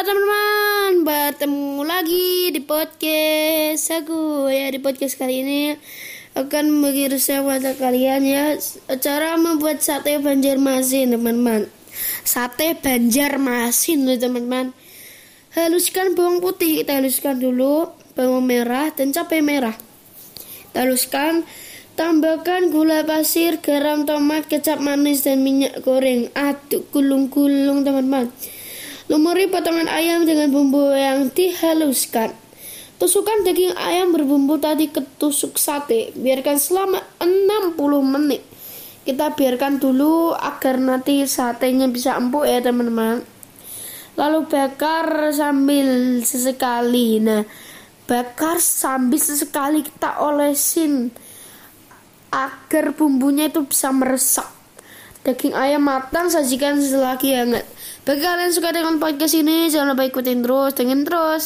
Halo teman-teman, bertemu lagi di podcast aku ya di podcast kali ini akan bagi resep buat kalian ya cara membuat sate Banjarmasin teman-teman. Sate Banjarmasin loh teman-teman. Haluskan bawang putih kita haluskan dulu, bawang merah dan cabai merah. Kita haluskan, tambahkan gula pasir, garam, tomat, kecap manis dan minyak goreng. Aduk gulung-gulung teman-teman. Lumuri potongan ayam dengan bumbu yang dihaluskan. Tusukkan daging ayam berbumbu tadi ke tusuk sate. Biarkan selama 60 menit. Kita biarkan dulu agar nanti satenya bisa empuk ya teman-teman. Lalu bakar sambil sesekali. Nah, bakar sambil sesekali kita olesin agar bumbunya itu bisa meresap. Daging ayam matang sajikan selagi hangat. Bagi kalian suka dengan podcast ini, jangan lupa ikutin terus, dengan terus.